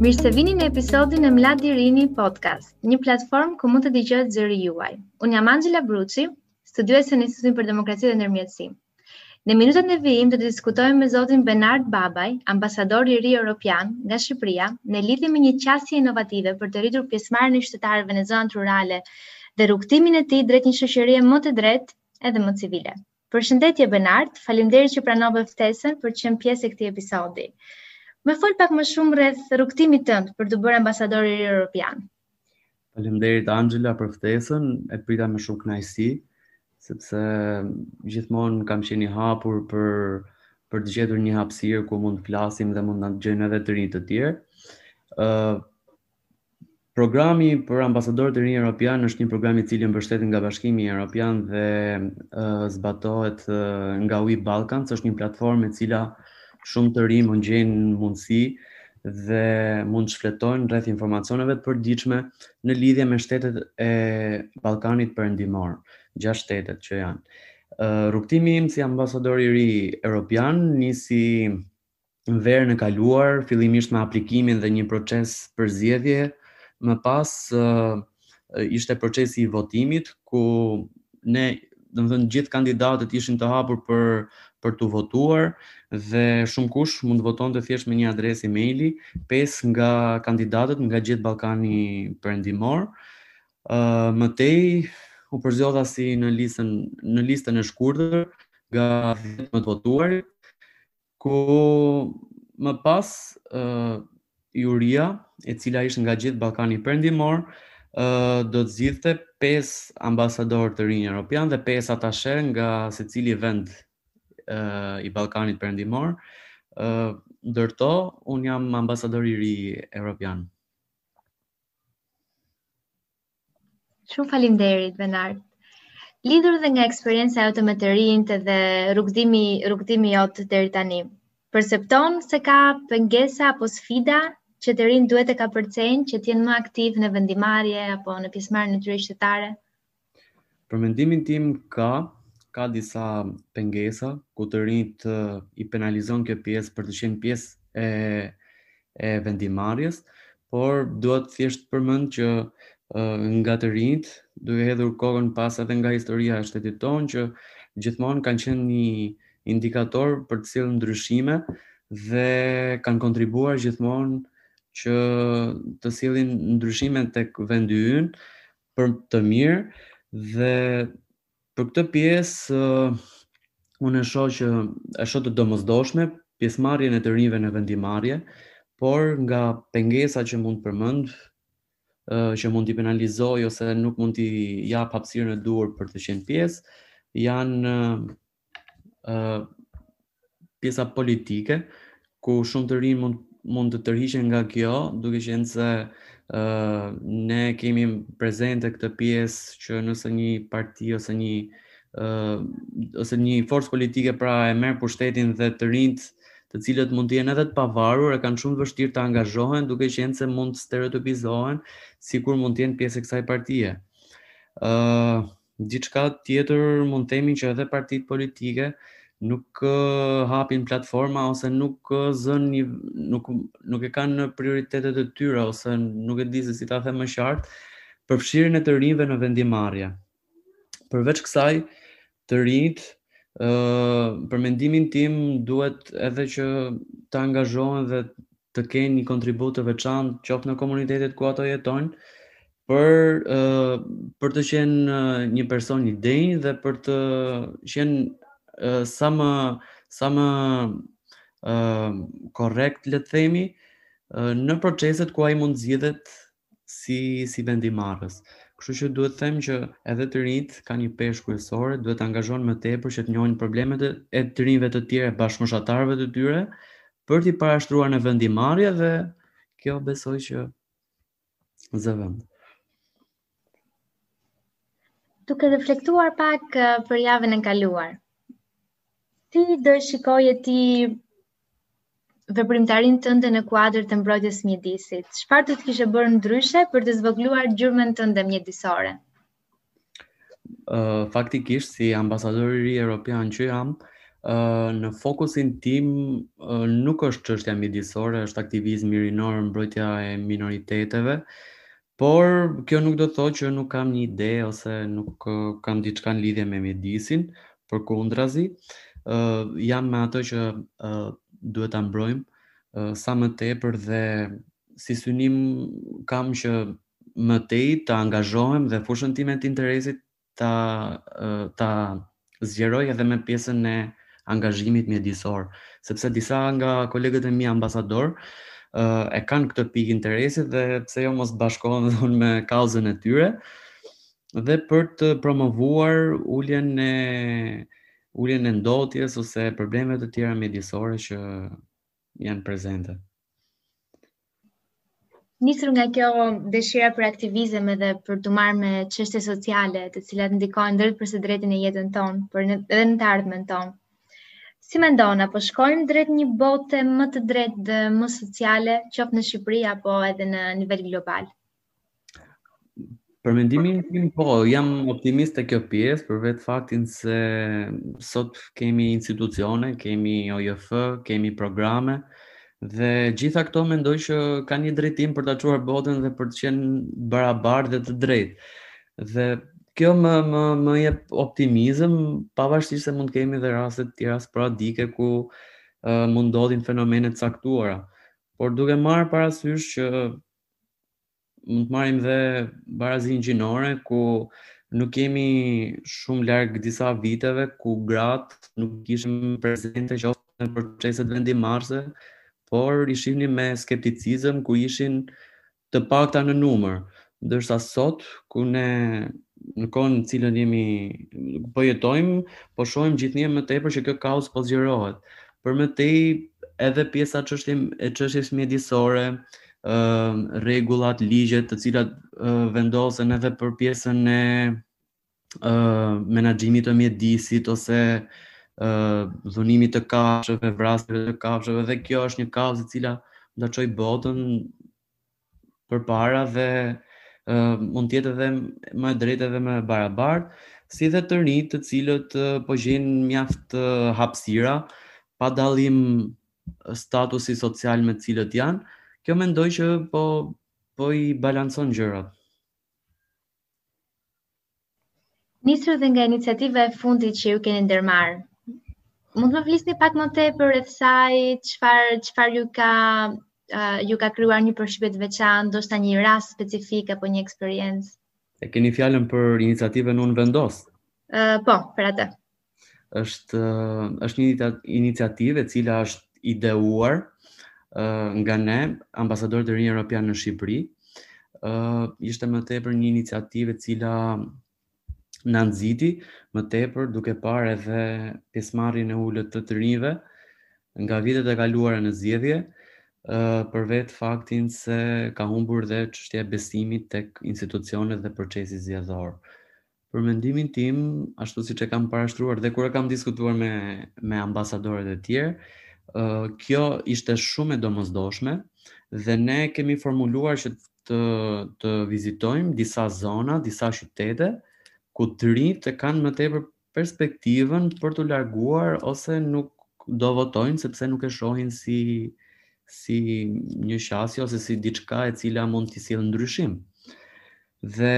Mirë se vini në episodin e Mladi Rini Podcast, një platformë ku mund të dëgjohet zëri juaj. Unë jam Anxhela Bruci, studiuese në Institutin për Demokraci dhe Ndërmjetësim. Në minutat në vijim do të diskutojmë me zotin Bernard Babaj, ambasador i ri europian nga Shqipëria, në lidhje me një qasje inovative për të rritur pjesëmarrjen e qytetarëve në zonat rurale dhe rrugëtimin e tij drejt një shoqërie më të drejtë edhe më civile. Përshëndetje Bernard, faleminderit që pranove ftesën për të qenë pjesë e këtij episodi. Më fol pak më shumë rreth rrugëtimit tënd për t'u bërë ambasador i ri europian. Faleminderit Anxhela për ftesën, e prita me shumë kënaqësi, sepse gjithmonë kam qenë i hapur për për të gjetur një hapësirë ku mund të flasim dhe mund të na dëgjojnë edhe të rinj të tjerë. ë uh, Programi për ambasadorët e rinj europian është një program i cili mbështetet nga Bashkimi Evropian dhe uh, zbatohet uh, nga We Balkans, është një platformë e cila shumë të rinj mund gjejnë mundësi dhe mund të shfletojnë rreth informacioneve të përditshme në lidhje me shtetet e Ballkanit Perëndimor, gjashtë shtetet që janë. Rrugëtimi im si ambasador i ri europian nisi në verën e kaluar, fillimisht me aplikimin dhe një proces përzgjedhjeje, më pas ishte procesi i votimit ku ne domethënë gjithë kandidatët ishin të hapur për për t'u votuar dhe shumë kush mund të votonte thjesht me një adresë emaili, pesë nga kandidatët nga gjithë Ballkani Perëndimor. ë uh, më tej u përzjodha si në listën në listën e shkurtër nga 10 më të votuarit Ku më pas Juria, e cila është nga gjithë Ballkani Perëndimor, do të zgjidhte pesë ambasadorë të rinj europian dhe pesë atashe nga secili vend i Ballkanit Perëndimor. Ndër to, unë jam ambasador i ri europian. Shumë faleminderit Bernard. Lidhur dhe nga eksperienca jote me të rinjtë dhe rrugëtimi rrugëtimi jot deri tani. Percepton se ka pengesa apo sfida që të rinjtë duhet të kapërcejnë që të jenë më aktivë në vendimmarrje apo në pjesëmarrjen e tyre qytetare? Për mendimin tim ka, ka disa pengesa ku të rinjtë i penalizon kjo pjesë për të qenë pjesë e e vendimmarrjes, por dua ta thjesht përmend që nga të rinjtë, duke hedhur kokën pas edhe nga historia e shtetit tonë që gjithmonë kanë qenë një indikator për të sjellë ndryshime dhe kanë kontribuar gjithmonë që të sjellin ndryshime tek vendi ynë, për të mirë dhe për këtë pjesë unë e shoh që e shoh të domosdoshme pjesëmarrjen e të rinjve në vendimmarrje, por nga pengesa që mund të përmend që mund t'i penalizojë ose nuk mund t'i japë hapësirën e duhur për të qenë pjesë, janë uh, pjesa politike, ku shumë të rinj mund mund të tërhiqen nga kjo, duke qenë se uh, ne kemi prezente këtë pjesë që nëse një parti ose një uh, ose një forcë politike pra e merr pushtetin dhe të rinjtë të cilët mund të jenë edhe të pavarur e kanë shumë të vështirë të angazhohen duke qenë se mund të stereotipizohen sikur mund të jenë pjesë e kësaj partie. ë uh, Diçka tjetër mund të themi që edhe partitë politike nuk hapin platforma ose nuk zënë një nuk nuk e kanë në prioritetet e tyre ose nuk e di se si ta them më qartë përfshirjen e të rinjve në vendimmarrje. Përveç kësaj, të rinjtë ë për mendimin tim duhet edhe që të angazhohen dhe të kenë një kontribut të veçantë qoftë në komunitetet ku ato jetojnë për për të qenë një person i denjë dhe për të qenë sa më sa më korrekt le të themi në proceset ku ai mund të zgjidhet si si vendimmarrës. Kështu që duhet të them që edhe të rinjtë kanë një peshë kryesore, duhet të angazhohen më tepër që të njohin problemet e të rinjve të tjerë, bashkëmoshatarëve të tyre për t'i parashtruar në vendimmarrje dhe kjo besoj që zë vend. Duke reflektuar pak për javën e kaluar, si do e shikoje ti veprimtarinë tënde në kuadër të mbrojtjes së mjedisit? Çfarë do të kishe bërë ndryshe për të zvogëluar gjurmën tënde mjedisore? Ë uh, faktikisht si ambasador i ri europian që jam, ë uh, në fokusin tim uh, nuk është çështja mjedisore, është aktivizmi rinor, mbrojtja e minoriteteve. Por kjo nuk do të thotë që nuk kam një ide ose nuk kam diçka në lidhje me mjedisin, përkundrazi, jam me atë që duhet ta mbrojmë sa më tepër dhe si synim kam që më tej të angazhohem dhe fushën time të interesit ta ta zgjeroj edhe me pjesën e angazhimit mjedisor, sepse disa nga kolegët e mi ambasadorë e kanë këtë pikë interesi dhe pse jo mos bashkohem dhe unë me kauzën e tyre dhe për të promovuar uljen e uljen e ndotjes ose problemeve të tjera mjedisore që janë prezente. Nisur nga kjo dëshira për aktivizëm edhe për t'u marrë me çështje sociale, të cilat ndikojnë drejtpërsëdrejti në jetën tonë, por edhe në të ardhmen tonë. Si mendon, a po shkojmë drejt një bote më të drejtë dhe më sociale, qoftë në Shqipëri apo edhe në nivel global? Për mendimin tim po, jam optimist te kjo pjesë për vetë faktin se sot kemi institucione, kemi OJF, kemi programe dhe gjitha këto mendoj që kanë një drejtim për ta çuar botën dhe për të qenë barabartë dhe të drejtë. Dhe kjo më më më jep optimizëm pavarësisht se mund të kemi dhe raste të tjera sporadike ku uh, mund ndodhin fenomene të caktuara. Por duke marrë parasysh që mund të marrim dhe barazinë gjinore ku nuk jemi shumë larg disa viteve ku gratë nuk ishin prezente qoftë në proceset vendimmarrëse, por i shihnim me skepticizëm ku ishin të pakta në numër, ndërsa sot ku ne në kohën në cilën jemi po jetojmë, po shohim gjithnjë më tepër që kjo kauzë po zgjerohet. Për më tej, edhe pjesa çështje e çështjes mjedisore, ë rregullat, ligjet, të cilat vendosen edhe për pjesën e ë menaxhimit të mjedisit ose ë dhunimit të kafshëve, vrasjeve të kafshëve dhe kjo është një kauzë e cila mund ta çojë botën përpara dhe mund të jetë edhe më e drejtë edhe më e barabartë, si dhe të rinjtë të cilët po gjejnë mjaft hapësira pa dallim statusi social me të cilët janë, kjo mendoj që po po i balancon gjërat. Nisur dhe nga iniciativa e fundit që ju keni ndërmarrë, mund të më flisni pak më tepër rreth saj, çfarë çfarë ju ka uh, ju ka krijuar një përshtypje të veçantë, ndoshta një rast specifik apo një eksperiencë? E keni fjalën për iniciativën Unë vendos? Uh, po, për atë. Është është një iniciativë e cila është ideuar nga ne, ambasadorët e rinj europianë në Shqipëri. Ë ishte më tepër një iniciativë e cila na nxiti më tepër duke parë edhe pjesëmarrjen e ulët të të rinjve nga vitet e kaluara në zgjedhje për vetë faktin se ka humbur dhe çështja e besimit tek institucionet dhe procesi zgjedhor. Për mendimin tim, ashtu siç e kam parashtruar dhe kur e kam diskutuar me me ambasadorët e tjerë, ë kjo ishte shumë e domosdoshme dhe ne kemi formuluar që të të vizitojmë disa zona, disa qytete ku të rinjtë kanë më tepër perspektivën për t'u larguar ose nuk do votojnë sepse nuk e shohin si si një qasje ose si diçka e cila mund të sjellë ndryshim. Dhe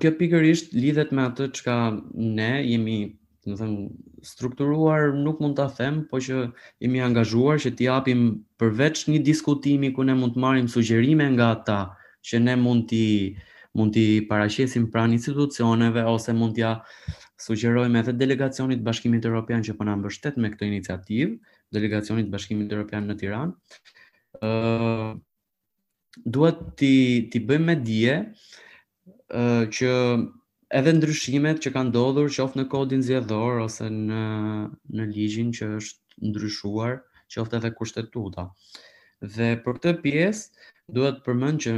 kjo pikërisht lidhet me atë çka ne jemi, domethënë, strukturuar nuk mund ta them, po që jemi angazhuar që t'i japim përveç një diskutimi ku ne mund të marrim sugjerime nga ata, që ne mund t'i mund t'i paraqesim pranë institucioneve ose mund t'ja sugjerojmë edhe delegacionit të Bashkimit Evropian që po na mbështet me këtë iniciativë, delegacionit të Bashkimit Evropian në Tiranë. Ëh, uh, duhet t'i t'i bëjmë me dije ë uh, që edhe ndryshimet që kanë ndodhur qoftë në kodin zgjedhor ose në në ligjin që është ndryshuar, qoftë edhe kushtetuta. Dhe për këtë pjesë duhet të përmend që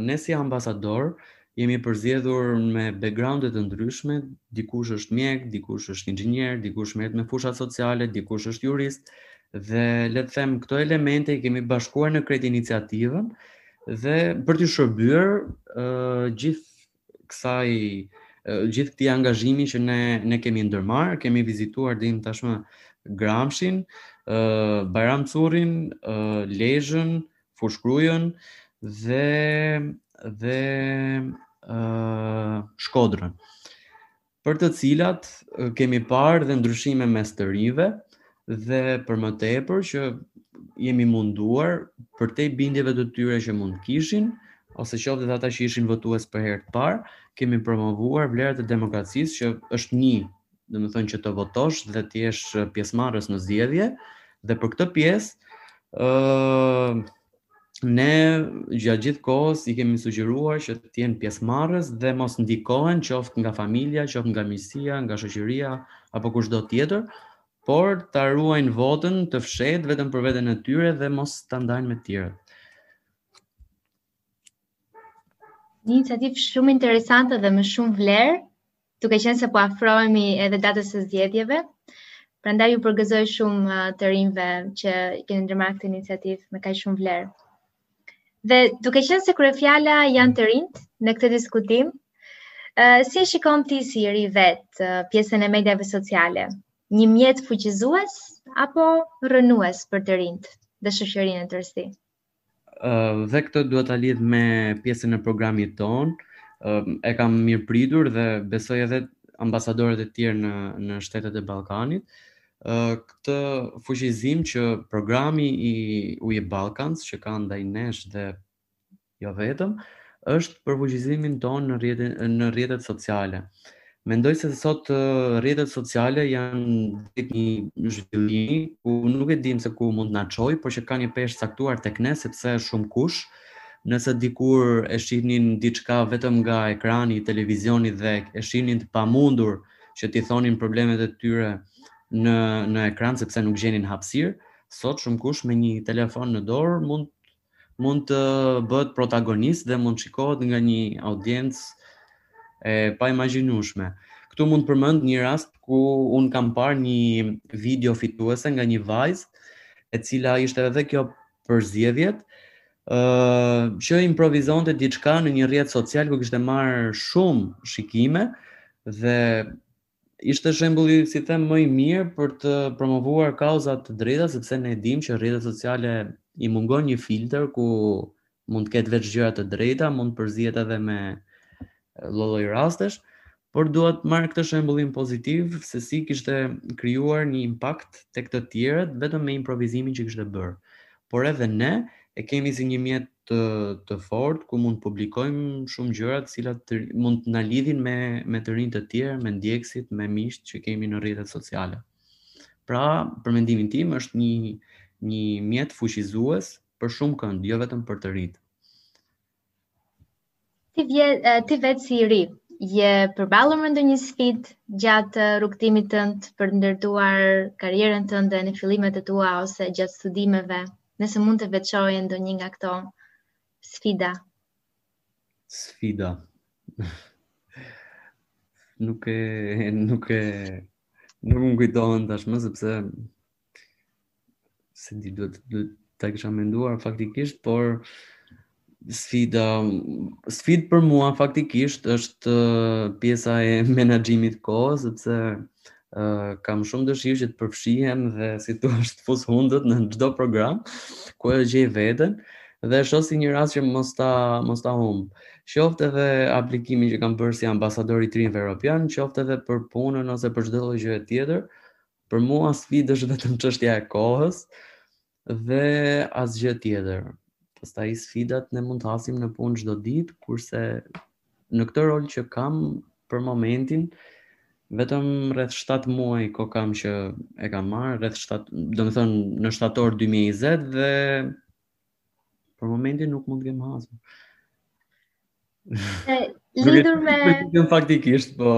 ne si ambasadorë Jemi përzgjedhur me background-e të ndryshme, dikush është mjek, dikush është inxhinier, dikush merret me fushat sociale, dikush është jurist dhe le të them këto elemente i kemi bashkuar në krejt iniciativën dhe për t'i shërbyer uh, gjithë kësaj gjithë këtij angazhimi që ne ne kemi ndërmarrë, kemi vizituar deri tashmë Gramshin, uh, Bajram Currin, uh, Lezhën, Fushë-Krujën dhe dhe ë uh, Shkodrën. Për të cilat kemi parë dhe ndryshime mes të rinjve dhe për më tepër që jemi munduar përtej bindjeve të tyre që mund të kishin, ose qoftë dhe ata që ishin votues për herë të parë, kemi promovuar vlerat e demokracisë që është një domethënë që të votosh dhe të jesh pjesëmarrës në zgjedhje, dhe për këtë pjesë, uh, ne gjatë gjithë kohës i kemi sugjeruar që të jenë pjesëmarrës dhe mos ndikohen qoftë nga familja, qoftë nga miqësia, nga shoqëria, apo kushdo tjetër, por ta ruajnë votën të fshehtë vetëm për veten e tyre dhe mos ta ndajnë me tjerët. Një iniciativë shumë interesante dhe me shumë vlerë, duke qenë se po afrohemi edhe datës së zgjedhjeve. Prandaj ju përgëzoj shumë uh, të rinjve që keni ndërmarrë këtë iniciativë me kaq shumë vlerë. Dhe duke qenë se kryefjala janë të rinjtë në këtë diskutim, uh, si e shikon ti si i ri vetë uh, pjesën e mediave sociale? Një mjet fuqizues apo rrënues për të rinjtë dhe shoqërinë në tërësi? Dhe këtë duhet ta lidh me pjesën e programit tonë. E kam mirëpritur dhe besoj edhe ambasadorët e tjerë në në shtetet e Ballkanit. Këtë fuqizim që programi i We Balkans që ka ndaj nesh dhe jo vetëm, është për fuqizimin tonë në rrjetin në rrjetet sociale. Mendoj se sot rrjetet sociale janë drejt një zhvillimi ku nuk e dimë se ku mund të na çojë, por që ka një peshë të caktuar tek ne sepse shumëkush nëse dikur e shihnin diçka vetëm nga ekrani i televizionit dhe e shihnin të pamundur që t'i thonin problemet e tyre në në ekran sepse nuk gjenin hapësirë, sot shumëkush me një telefon në dorë mund mund të bëhet protagonist dhe mund të shikohet nga një audiencë e paimagjinueshme. Këtu mund të përmend një rast ku unë kam parë një video fituese nga një vajzë, e cila ishte edhe kjo për zgjedhjet, ë uh, që improvizonte diçka në një rrjet social ku kishte marrë shumë shikime dhe ishte shembulli si them më i mirë për të promovuar kauza të drejta sepse ne e dimë që rrjetet sociale i mungon një filtër ku mund të ketë veç gjëra të drejta, mund të përzihet edhe me lloj-lloj rastesh, por dua të marr këtë shembullin pozitiv se si kishte krijuar një impakt tek të tjerët vetëm me improvizimin që kishte bërë. Por edhe ne e kemi si një mjet të të fortë ku mund të publikojmë shumë gjëra të cilat të, mund të na lidhin me me të rinj të tjerë, me ndjekësit, me miqtë që kemi në rrjetet sociale. Pra, për mendimin tim është një një mjet fuqizues për shumëkënd, jo vetëm për të rinjtë. Ti vje ti vetë si i ri, je përballur me ndonjë sfidë gjatë rrugëtimit tënd për të ndërtuar karrierën tënde në fillimet e tua ose gjatë studimeve? Nëse mund të veçojmë ndonjë nga këto sfida. Sfida. nuk e nuk e nuk më kujtohen tashmë sepse se di duhet duhet ta kisha menduar faktikisht, por sfida sfidë për mua faktikisht është uh, pjesa e menaxhimit të kohës sepse uh, kam shumë dëshirë që të përfshihem dhe si thua të fus hundët në çdo program ku e gjej veten dhe shoh si një rast që mos ta mos ta humb. Qoftë edhe aplikimi që kam bërë si ambasador i të rinjve europian, qoftë edhe për punën ose për çdo lloj gjëje tjetër, Për mua sfidë është vetëm çështja e kohës dhe asgjë tjetër. Pastaj sfidat ne mund të hasim në punë çdo ditë, kurse në këtë rol që kam për momentin vetëm rreth 7 muaj ko kam që e kam marrë, rreth 7, domethënë në shtator 2020 dhe Për momentin nuk mund të kem hasur. Lidhur me Nuk faktikisht, po.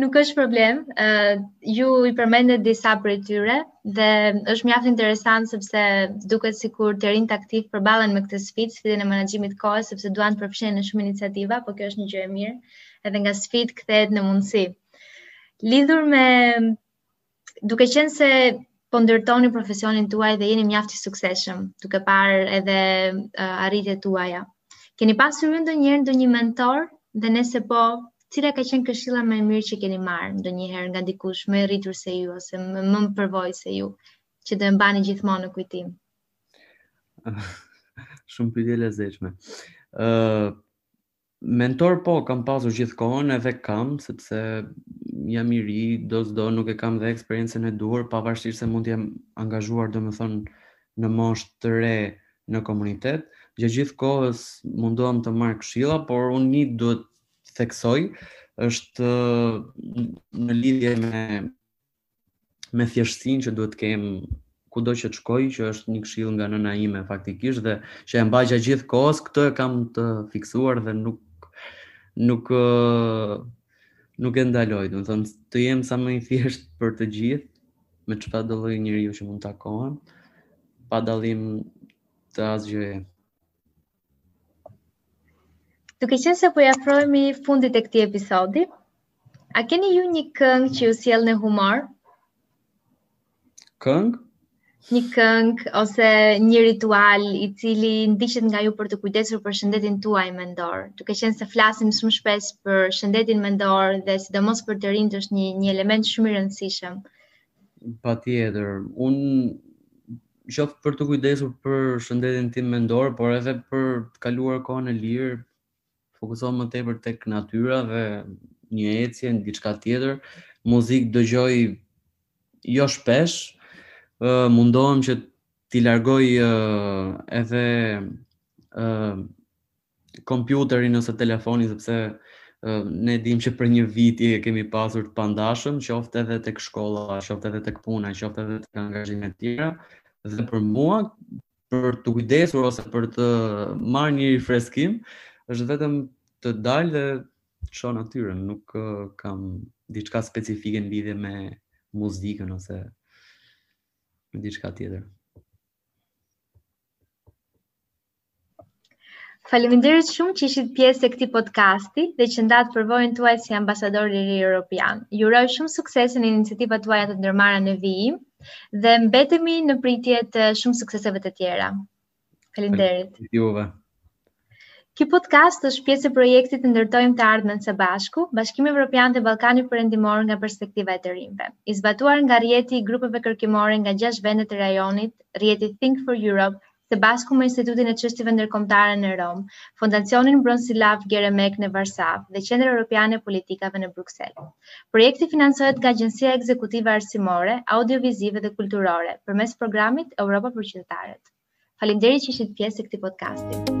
nuk është problem. Ë uh, ju i përmendet disa prej tyre dhe është mjaft interesant sepse duket sikur të rinjtë aktivë përballen me këtë sfidë, sfidën e menaxhimit të kohës sepse duan të përfshihen në shumë iniciativa, por kjo është një gjë e mirë. Edhe nga sfidë kthehet në mundësi. Lidhur me duke qenë se po ndërtoni profesionin tuaj dhe jeni mjaft i suksesshëm, duke parë edhe uh, arritjet tuaja. Keni pasur ju ndonjëherë ndonjë mentor dhe nëse po, cila ka qenë këshilla më e mirë që keni marrë ndonjëherë nga dikush më i rritur se ju ose me më përvojë se ju, që do e mbani gjithmonë në kujtim? Shumë pyetje e lezetshme. Ëh, uh, Mentor po, kam pasur gjithë kohën edhe kam, sepse jam i ri, do s'do, nuk e kam dhe eksperiencën e duhur, pavarësisht se mund të jem angazhuar domethënë në moshë të re në komunitet. Gjatë gjithë kohës mundohem të marr këshila, por unë një duhet theksoj, është në lidhje me me thjeshtësinë që duhet të kem kudo që të shkoj, që është një këshillë nga nëna ime faktikisht dhe që e mbaj gjatë gjithë kohës, këtë e kam të fiksuar dhe nuk nuk nuk e ndaloj, domethënë të jem sa më i thjeshtë për të gjithë, me çfarëdo lloj njeriu që mund të takohem, pa dallim të asgjë. Duke qenë se po i afrohemi fundit të këtij episodi, a keni ju një këngë që ju sjell në humor? Këngë? Një këngë ose një ritual i cili ndiqet nga ju për t'u kujdesur për shëndetin tuaj mendor. Duke qenë se flasim shumë shpesh për shëndetin mendor dhe sidomos për të rinjtë është një një element shumë i rëndësishëm. Patjetër, unë qoftë për t'u kujdesur për shëndetin tim mendor, por edhe për të kaluar kohën e lirë, fokusohem më tepër tek natyra dhe një ecje, diçka tjetër. Muzikë dëgjoj jo shpesh, uh, mundohem që t'i largoj uh, edhe uh, kompjuterin ose telefonin sepse ne dimë që për një vit i kemi pasur të pandashëm, qoftë edhe tek shkolla, qoftë edhe tek puna, qoftë edhe tek angazhimet e tjera dhe për mua për t'u kujdesur ose për të marrë një rifreskim është vetëm të dal dhe të shoh natyrën, nuk kam diçka specifike në lidhje me muzikën ose me diçka tjetër. Faleminderit shumë që ishit pjesë e këtij podcasti dhe që ndatë përvojën tuaj si ambasador i ri europian. Ju uroj shumë suksese në iniciativat tuaja të ndërmarra në vijim dhe mbetemi në pritje të shumë sukseseve të tjera. Faleminderit. Juve. Ky podcast është pjesë e projektit të ndërtojmë të ardhmen së bashku, Bashkimi Europian dhe Ballkani Perëndimor nga perspektiva e të rinjve. I zbatuar nga rrjeti i grupeve kërkimore nga gjashtë vende të rajonit, rrjeti Think for Europe, Së bashku me Institutin e Çështjeve Ndërkombëtare në Romë, Fondacionin Bronsilav Geremek në Varsavë dhe Qendrën Europiane e Politikave në Bruksel. Projekti financohet nga Agjencia Ekzekutive Arsimore, Audiovizive dhe Kulturore përmes programit Europa për Qytetarët. Faleminderit që ishit pjesë e këtij podcasti.